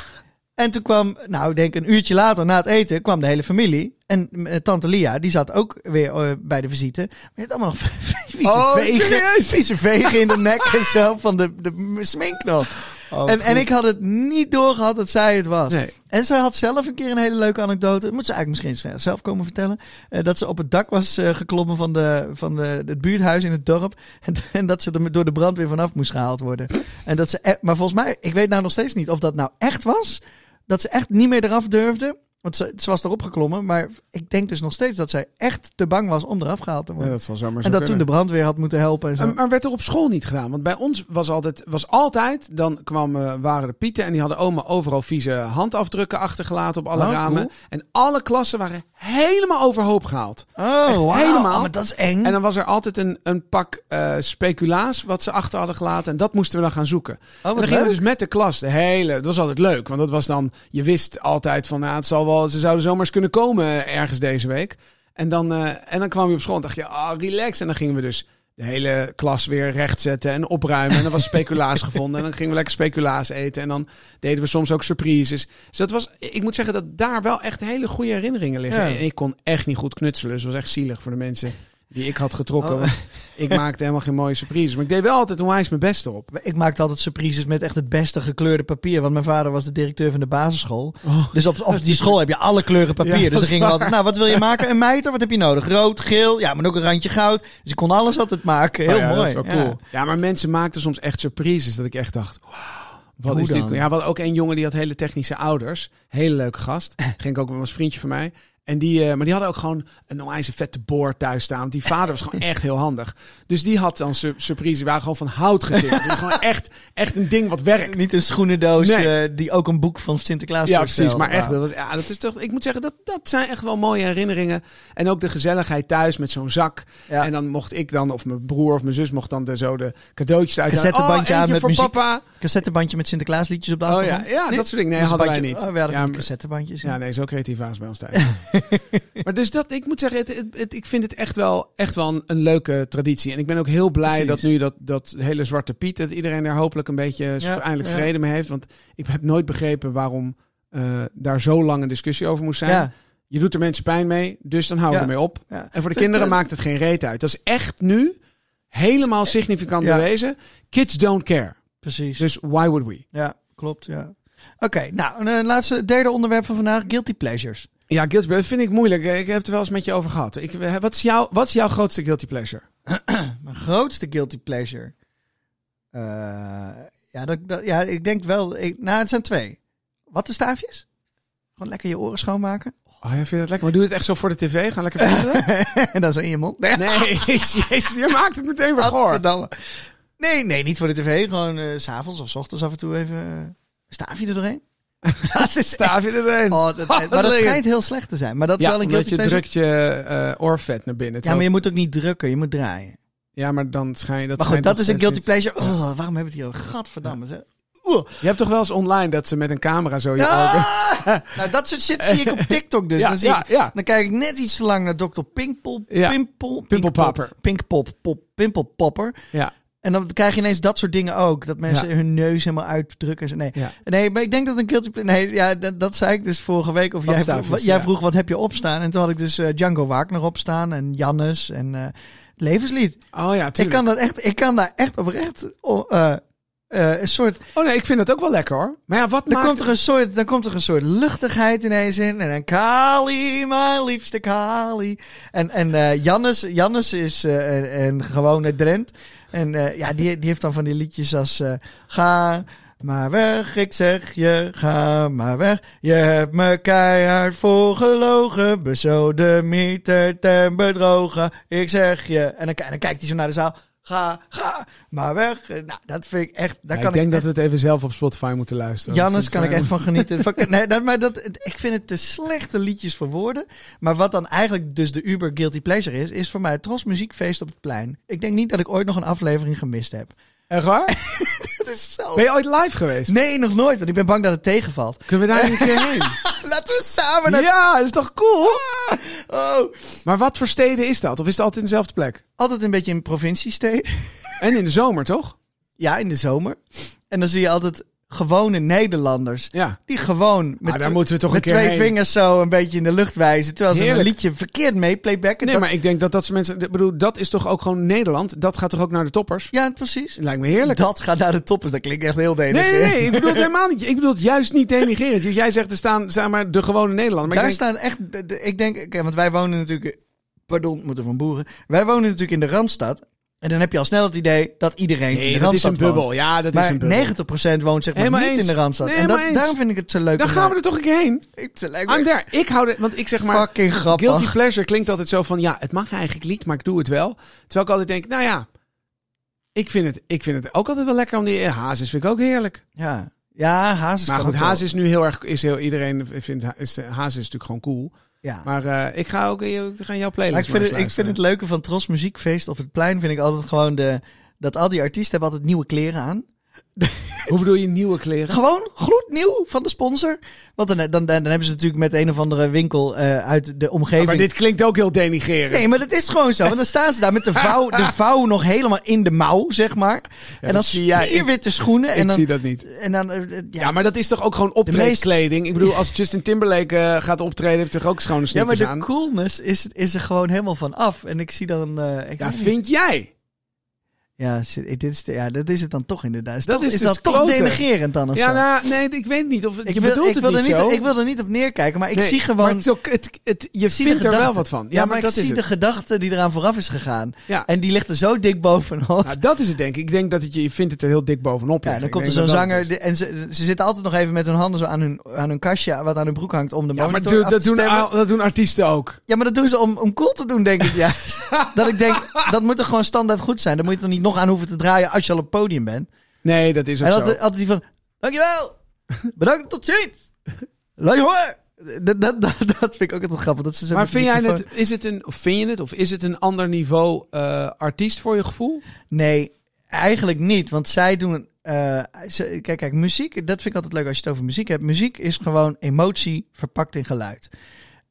En toen kwam, nou, ik denk een uurtje later na het eten, kwam de hele familie. En eh, tante Lia, die zat ook weer eh, bij de visite. Maar je had allemaal nog *laughs* vieze, Oh, vegen, vieze vegen in de *laughs* nek en zo van de, de smink nog. Oh, en, en ik had het niet doorgehad dat zij het was. Nee. En zij had zelf een keer een hele leuke anekdote. Dat moet ze eigenlijk misschien zelf komen vertellen. Eh, dat ze op het dak was geklommen van, de, van de, het buurthuis in het dorp. En, *laughs* en dat ze er door de brandweer vanaf moest gehaald worden. En dat ze, e- maar volgens mij, ik weet nou nog steeds niet of dat nou echt was. Dat ze echt niet meer eraf durfde. Want ze, ze was erop geklommen. Maar ik denk dus nog steeds dat zij echt te bang was om eraf gehaald te Ja, worden. dat zal zomaar zo en dat toen de brandweer had moeten helpen en zo. Maar- Maar werd er op school niet gedaan? Want bij ons was altijd, was altijd dan kwamen, waren de pieten en die hadden oma overal vieze handafdrukken achtergelaten op alle Oh, ramen. cool. En alle klassen waren helemaal overhoop gehaald. oh, wauw. helemaal. Oh, maar dat is eng. En dan was er altijd een, een pak eh, speculaas wat ze achter hadden gelaten. En dat moesten we dan gaan zoeken. oh, en dan gingen we dus met de klas de hele... Dat was altijd leuk, want dat was dan... Je wist altijd van, nou, het zal wel, ze zouden zomaar eens kunnen komen ergens deze week. En dan, eh, en dan kwam je op school en dacht je, ah, relax. En dan gingen we dus de hele klas weer rechtzetten en opruimen. En dan was speculaas *laughs* gevonden. En dan gingen we lekker speculaas eten. En dan deden we soms ook surprises. Dus dat was, ik moet zeggen dat daar wel echt hele goede herinneringen liggen. Ja. En ik kon echt niet goed knutselen. Dus het was echt zielig voor de mensen die ik had getrokken. Oh. Want ik *laughs* maakte helemaal geen mooie surprises. Maar ik deed wel altijd onwijs mijn best erop. Ik maakte altijd surprises met echt het beste gekleurde papier. Want mijn vader was de directeur van de basisschool. Oh. Dus op, op die school heb je alle kleuren papier. Ja, dus dan is gingen we altijd, nou wat wil je maken? Een mijter, wat heb je nodig? Rood, geel, ja, maar ook een randje goud. Dus ik kon alles altijd maken. Heel Oh ja, mooi. Dat is wel Ja. cool. Ja. maar mensen maakten soms echt surprises dat ik echt dacht, wauw. Wat Hoe is dit? Ja, we hadden ook een jongen die had hele technische ouders. Hele leuke gast. *laughs* Ging ik ook met een vriendje van mij. En die, eh, maar die hadden ook gewoon een onwijs vette boor thuis staan. Want die vader was gewoon *laughs* echt heel handig. Dus die had dan sur surprise. Die waren gewoon van hout getild. dus gewoon echt, echt een ding wat werkt. Niet een schoenendoos Nee. eh, die ook een boek van Sinterklaas Ja, precies. Maar echt, dat was, ja, dat is toch, ik moet zeggen, dat, dat zijn echt wel mooie herinneringen. En ook de gezelligheid thuis met zo'n zak. Ja. En dan mocht ik dan, of mijn broer of mijn zus mocht dan de, zo de cadeautjes uit. Cassettebandje oh, aan met voor muziek. papa. Cassettebandje met Sinterklaasliedjes op de Oh ja, ja Nee? dat soort dingen. Nee, Was hadden wij niet. Oh, we hadden ja, cassettebandjes. ja, nee, zo creatief ze bij ons thuis. *laughs* *laughs* maar dus dat, ik moet zeggen, het, het- het- ik vind het echt wel, echt wel een, een leuke traditie. En ik ben ook heel blij Precies. dat nu dat, dat hele Zwarte Piet, dat iedereen daar hopelijk een beetje Ja, eindelijk ja. vrede mee heeft. Want ik heb nooit begrepen waarom eh, daar zo lang een discussie over moest zijn. Ja, Je doet er mensen pijn mee, dus dan hou je Ja. ermee op. En voor de kinderen dat- maakt het geen reet uit. Dat is echt nu helemaal significant bewezen. Kids don't care. Precies. Dus why would we? Ja, klopt. Ja. Oké, nou, een eh, laatste, derde onderwerp van vandaag: guilty pleasures. Ja, guilty pleasure vind ik moeilijk. Ik heb het er wel eens met je over gehad. Ik, eh, wat, is jouw, wat is jouw grootste guilty pleasure? *clears throat* Mijn grootste guilty pleasure. Eh, ja, dat, dat- ja, ik denk wel. Ik, nou, het zijn twee. Wat de staafjes? Gewoon lekker je oren schoonmaken. Oh, ja, vind je dat lekker? Maar doe je het echt zo voor de tv? Gaan lekker *laughs* vliegen? en dan zo in je mond. Nee, *laughs* nee, jezus, je maakt het meteen weer goor. Nee, nee, niet voor de tv. Gewoon eh, s s'avonds of s ochtends af en toe even. eh, staafje er doorheen. *laughs* dat is Staaf je erin? Oh, dat, maar dat schijnt heel slecht te zijn. Maar dat is Ja, wel een guilty je pleasure. drukt je eh, oorvet naar binnen. Ja, maar je moet ook niet drukken. Je moet draaien. ja, maar dan schijn je... Dat maar goed, schijnt dat is een guilty pleasure. Oh, waarom hebben we het hier over? Gadverdamme. Oeh. Je hebt toch wel eens online dat ze met een camera zo je ogen... Ah! *laughs* nou, dat soort shit zie ik op *laughs* TikTok dus. ja, dan, zie ja, ik, ja. dan kijk ik net iets te lang naar Dr. Pinkpop. Ja. Pimpel, Pimpelpopper. Pinkpop. Pop, Pimpelpopper. Ja. En dan krijg je ineens dat soort dingen ook. Dat mensen Ja. hun neus helemaal uitdrukken. Nee. Ja. nee, maar ik denk dat een guilty. Nee, ja, dat, dat zei ik dus vorige week. Of jij, vroeg, jij ja. vroeg, wat heb je opstaan? En toen had ik dus eh, Django Wagner opstaan. En Jannes. En eh, Levenslied. Oh ja, Ik tuurlijk. kan, dat echt, ik kan daar echt oprecht... oh, eh, een soort Oh nee, ik vind dat ook wel lekker hoor. Maar ja, wat dan maakt... komt, er een soort, dan komt er een soort luchtigheid ineens in. En dan Kali, mijn liefste Kali. En, en Jannes, Jannes is een, een gewone Drent. En eh, ja, die, die heeft dan van die liedjes als... eh, ga maar weg, ik zeg je, ga maar weg. Je hebt me keihard voorgelogen, besodemieterd en bedrogen. Ik zeg je... En dan kijkt hij zo naar de zaal. Ga, ga maar weg. Eh, Nou, dat vind ik echt... Daar Ja, kan ik denk dat we het even zelf op Spotify moeten luisteren. Jannes kan ik echt van genieten. *laughs* Van- nee, dat, maar dat, ik vind het te slechte liedjes voor woorden. Maar wat dan eigenlijk dus de Uber Guilty Pleasure is, is voor mij het Tros Muziekfeest op het plein. Ik denk niet dat ik ooit nog een aflevering gemist heb. Echt waar? *laughs* Is zo... Ben je ooit live geweest? Nee, nog nooit, want ik ben bang dat het tegenvalt. Kunnen we daar een keer heen? *laughs* Laten we samen naar... Ja, dat is toch cool? Oh. Maar wat voor steden is dat? Of is het altijd in dezelfde plek? Altijd een beetje in provinciesteden. En in de zomer, toch? Ja, in de zomer. En dan zie je altijd gewone Nederlanders. Ja. Die gewoon met, Ah, daar moeten we toch met keer twee heen. vingers zo een beetje in de lucht wijzen. Terwijl ze een liedje verkeerd mee playbacken. Nee, Dat- maar ik denk dat dat soort mensen... Ik bedoel, dat is toch ook gewoon Nederland? Dat gaat toch ook naar de toppers? Ja, precies. Lijkt me heerlijk. Dat gaat naar de toppers. Dat klinkt echt heel Nee, denigrerend. nee, nee, ik bedoel het helemaal niet. Ik bedoel het juist niet denigrerend. Jij zegt er staan, zeg maar, de gewone Nederlander. Maar Daar ik denk, staan echt... ik denk... want wij wonen natuurlijk... Pardon, moeten van boeren. Wij wonen natuurlijk in de Randstad. En dan heb je al snel het idee dat iedereen in de dat is een bubbel. woont. Ja, dat is een bubbel. 90% woont zeg maar Helemaal niet eens. in de Randstad. Nee, en dat, daarom vind ik het zo leuk. Dan gaan we er toch een keer heen. *laughs* Ik, there. Ik hou er, want ik zeg maar, fucking grappig. guilty pleasure klinkt altijd zo van, ja, het mag eigenlijk niet, maar ik doe het wel. Terwijl ik altijd denk, nou ja, ik vind het, ik vind het ook altijd wel lekker om die eh, hazes vind ik ook heerlijk. Ja, ja Hazes Maar goed, haas is nu heel erg, is heel, iedereen vindt, is, haas is natuurlijk gewoon cool. Ja. Maar eh, ik ga ook, ik ga jouw playlist ik vind, het, ik vind het leuke van Tros Muziekfeest op het plein... vind ik altijd gewoon de... Dat al die artiesten hebben altijd nieuwe kleren aan. *laughs* Hoe bedoel je nieuwe kleren? Gewoon gloednieuw van de sponsor. Want dan, dan, dan, dan hebben ze natuurlijk met een of andere winkel eh, uit de omgeving... Maar dit klinkt ook heel denigrerend. Nee, maar dat is gewoon zo. Want dan staan ze daar met de vouw, de *laughs* vouw nog helemaal in de mouw, zeg maar. en dan zie jij. schoenen. ik En dan, zie dat niet. en dan, eh, ja, Ja, maar dat is toch ook gewoon optreedskleding? Ik bedoel, als *laughs* Justin Timberlake eh, gaat optreden, heeft hij toch ook schone ja, maar sneakers de aan? coolness is, is er gewoon helemaal van af. En ik zie dan... eh, ik Ja, niet. vind jij? Ja, zi- dit is, de- ja, dat is het dan toch inderdaad. Is, Dat toch, is is dus dat toch denigerend dan of Ja, zo? nou, nee, ik weet niet of ik je wil, bedoelt ik het wil niet er niet, zo. ik wil er niet op neerkijken, maar ik Nee, zie maar gewoon... het ook, het, het, je vindt er wel wat van. Ja, maar, dat ik zie is de gedachte die eraan vooraf is gegaan. Ja. En die ligt er zo dik bovenop. Nou, dat is het denk ik. Ik denk dat het je, vindt het er heel dik bovenop. Ja, dan komt er zo'n dat dat zanger de- en ze, ze zitten altijd nog even met hun handen zo aan hun, aan hun kastje, wat aan hun broek hangt, om de Ja, maar monitor doe- af dat te doen, dat artiesten ook. Ja, maar dat doen ze om, om cool te doen, denk ik juist. *laughs* dat ik denk, dat moet er gewoon standaard goed zijn. Dan moet je er niet nog aan hoeven te draaien als je al op het podium bent. Nee, dat is ook En zo. altijd, altijd die van, dankjewel, bedankt, tot ziens. Je horen. Dat, dat, dat, dat vind ik ook altijd grappig. Dat ze Maar vind jij het, is het een, of vind je het, of is het een ander niveau eh, artiest voor je gevoel? Nee, eigenlijk niet. Want zij doen eh, ze- kijk, kijk, muziek, dat vind ik altijd leuk als je het over muziek hebt. Muziek is gewoon emotie verpakt in geluid.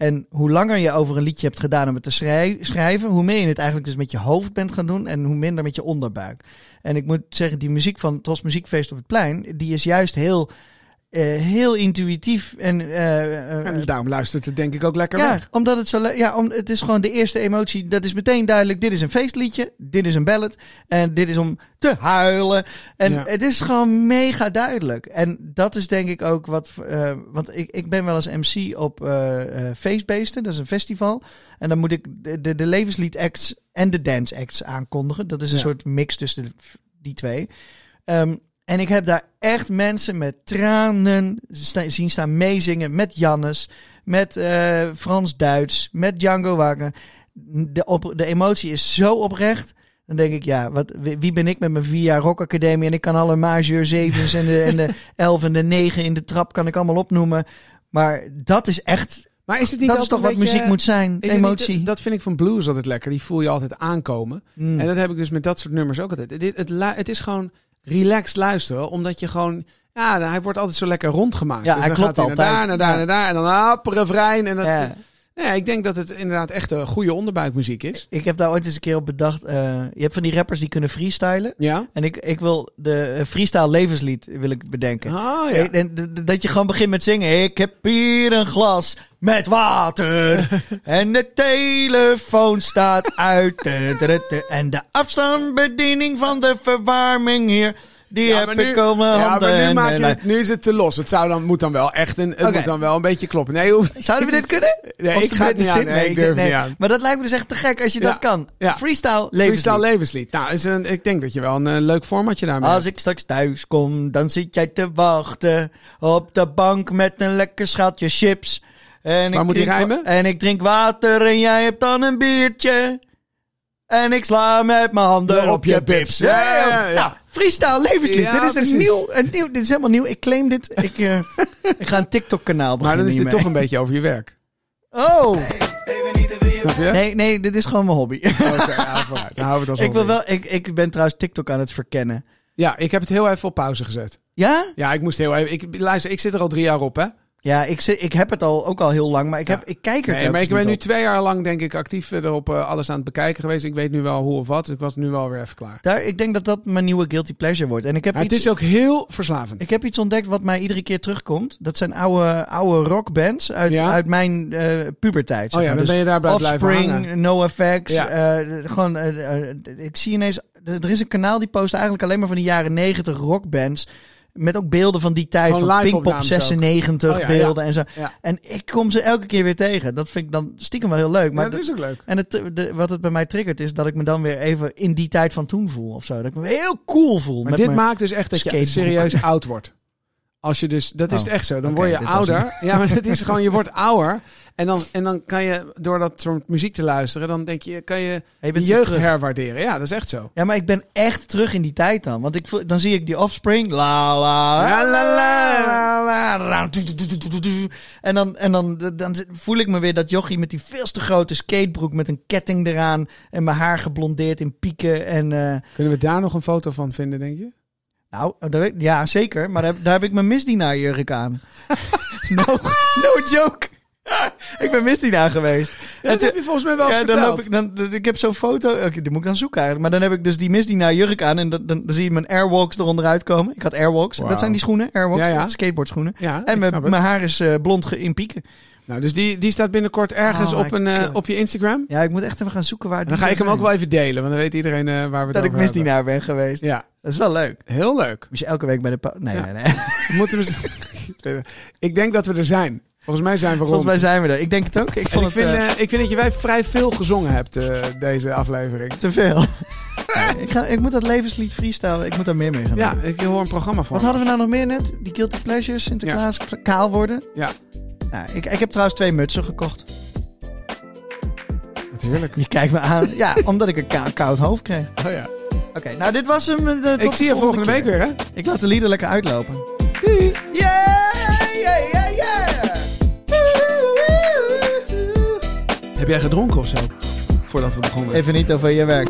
En hoe langer je over een liedje hebt gedaan om het te schrij- schrijven, hoe meer je het eigenlijk dus met je hoofd bent gaan doen en hoe minder met je onderbuik. En ik moet zeggen, die muziek van het was Muziekfeest op het Plein, die is juist heel, eh, heel intuïtief en eh, eh, En daarom luistert het denk ik ook lekker ja, weg. omdat het zo. Ja, om, het is gewoon de eerste emotie. Dat is meteen duidelijk. Dit is een feestliedje. Dit is een ballad. En dit is om te huilen. En Ja. het is gewoon mega duidelijk. En dat is denk ik ook wat. want ik, ik ben wel eens MC op Feestbeesten. Dat is een festival. En dan moet ik de, de, de levenslied acts en de dance acts aankondigen. Dat is een Ja. soort mix tussen die twee. Ehm, en ik heb daar echt mensen met tranen zien staan meezingen. Met Jannes, met eh, Frans Duits, met Django Wagner. De, op, de emotie is zo oprecht. Dan denk ik, ja, wat, wie ben ik met mijn vier jaar rockacademie... en ik kan alle majeur zevens en de, en de *laughs* elf en de negen in de trap... kan ik allemaal opnoemen. Maar dat is echt... Maar is het niet Dat is toch wat beetje- muziek moet zijn, niet- emotie. dat vind ik van blues altijd lekker. Die voel je altijd aankomen. Mm. En dat heb ik dus met dat soort nummers ook altijd. Het is gewoon relaxed luisteren, omdat je gewoon... Ja, hij wordt altijd zo lekker rondgemaakt. Ja, dus hij klopt gaat hij naar altijd. daar, naar daar, naar daar. En dan refrein. En dat, Ja. ik denk dat het inderdaad echt een goede onderbuikmuziek is. Ik heb daar ooit eens een keer op bedacht... eh, je hebt van die rappers die kunnen freestylen... Ja? En ik, ik wil de eh, freestyle levenslied wil ik bedenken. Oh ja. En, dat je gewoon begint met zingen. Ik heb hier een glas met water. *laughs* en de telefoon staat uit. En de afstandsbediening van de verwarming hier. Die Ja, heb nu- ik mijn Ja, handen. maar nu, en- maak je en- het, nu is het te los. Het zou dan, moet dan wel echt een, het moet dan wel een beetje kloppen. Nee, hoe- Zouden we dit kunnen? *laughs* nee Of ik ga het niet aan. Nee, ik durf nee. niet aan. Maar dat lijkt me dus echt te gek als je Ja. dat kan. Ja. Freestyle levenslied. Freestyle levenslied. Nou, is een, ik denk dat je wel een eh, leuk formatje daarmee Als ik straks thuis kom, dan zit jij te wachten op de bank met een lekker schatje chips. En Waar moet die drink rijmen? En ik drink water en jij hebt dan een biertje. En ik sla met mijn handen op, je bips. Ja, ja, ja, ja. Nou, freestyle levenslied. Ja, dit is precies. een nieuw, een nieuw, dit is helemaal nieuw. Ik claim dit. Ik, eh, *laughs* ik ga een TikTok kanaal Maar beginnen dan is dit toch een beetje over je werk. Oh! Snap je? Nee, nee, dit is gewoon mijn hobby. Oké, ja, vooruit. Dan houden we het als *laughs* ik, wil wel, ik, ik ben trouwens TikTok aan het verkennen. Ja, ik heb het heel even op pauze gezet. Ja? Ja, ik moest heel even... Ik, luister, ik zit er al drie jaar op, hè? Ja, ik, ik heb het al, ook al heel lang, maar ik, heb, ik kijk er Nee, maar ik ben nu op. twee jaar lang, denk ik, actief erop eh, alles aan het bekijken geweest. Ik weet nu wel hoe of wat. Dus ik was nu wel weer even klaar. Daar, ik denk dat dat mijn nieuwe guilty pleasure wordt. En ik heb, Maar het iets, is ook heel verslavend. ik heb iets ontdekt wat mij iedere keer terugkomt. Dat zijn oude, oude rockbands uit, Ja? uit mijn eh, pubertijd. oh ja, dan Dus ben je daarbij blijven hangen. Offspring. Ja. eh, gewoon, eh, eh, ik zie ineens... Er is een kanaal die post eigenlijk alleen maar van de jaren 90 rockbands. Met ook beelden van die tijd. Gewoon van Pinkpop opnames ook. 96 Oh ja, beelden en zo. Ja. En ik kom ze elke keer weer tegen. Dat vind ik dan stiekem wel heel leuk. Maar dat is ook leuk. en het, de, wat het bij mij triggert is dat ik me dan weer even in die tijd van toen voel of zo. Dat ik me heel cool voel. Maar met dit maakt dus echt dat je serieus oud wordt. Als je dus, dat is Oh, echt zo. Dan word je ouder. Ja, maar het is gewoon, je *laughs* wordt ouder. En dan, en dan kan je, door dat soort muziek te luisteren, dan denk je, kan je je bent jeugd herwaarderen. Ja, dat is echt zo. Ja, maar ik ben echt terug in die tijd dan. Want ik dan zie ik die offspring. La la la la la la. En dan, en dan, dan voel ik me weer dat jochie met die veel te grote skatebroek met een ketting eraan. En mijn haar geblondeerd in pieken. En eh, Kunnen we daar nog een foto van vinden, denk je? Nou, dat ja zeker. Maar daar, daar heb ik mijn misdienaarjurk aan. *laughs* no, no joke. *laughs* ik ben misdienaar geweest. Ja, dat heb je volgens mij wel ja, dan loop ik, dan, ik heb zo'n foto. Oké, die moet ik dan zoeken eigenlijk. Maar dan heb ik dus die misdienaar jurk aan. En dan, dan, dan zie je mijn airwalks eronder uitkomen. Ik had airwalks. Dat zijn die schoenen, airwalks. Ja, ja. skateboardschoenen. Ja, En mijn, mijn haar is eh, blond in pieken. Nou, dus die, die staat binnenkort ergens Oh op, een, eh, op je Instagram. Ja, ik moet echt even gaan zoeken waar die dan ga ik hem ook wel even delen, want dan weet iedereen eh, waar we het. Dat ik over hebben. misdienaar ben geweest. Ja, Dat is wel leuk. heel leuk. Moest je elke week bij de... Nee, Ja. nee, nee. *laughs* Moeten we- *laughs* ik denk dat we er zijn. Volgens mij zijn we rond. Volgens mij zijn we er. Ik denk het ook. Ik vond ik, het vind, eh, ik vind dat je wij vrij veel gezongen hebt, deze aflevering. te veel. *laughs* Nee, ik, ga, ik moet dat levenslied freestyle. Ik moet daar meer mee gaan Ja, ik hoor een programma van. Wat hadden we nou nog meer net? Die Guilty Pleasures, Sinterklaas, kaal worden. Ja. Ja, ik, ik heb trouwens twee mutsen gekocht. Wat heerlijk. Je kijkt me aan. Ja, omdat ik een koud hoofd kreeg. Oh ja. Oké, nou dit was hem. eh, tot Ik de zie je volgende keer. week weer, hè? Ik laat de lieder lekker uitlopen. Doei. Yeah, yeah, yeah, yeah. Heb jij gedronken of zo? Voordat we begonnen. Even niet over je werk.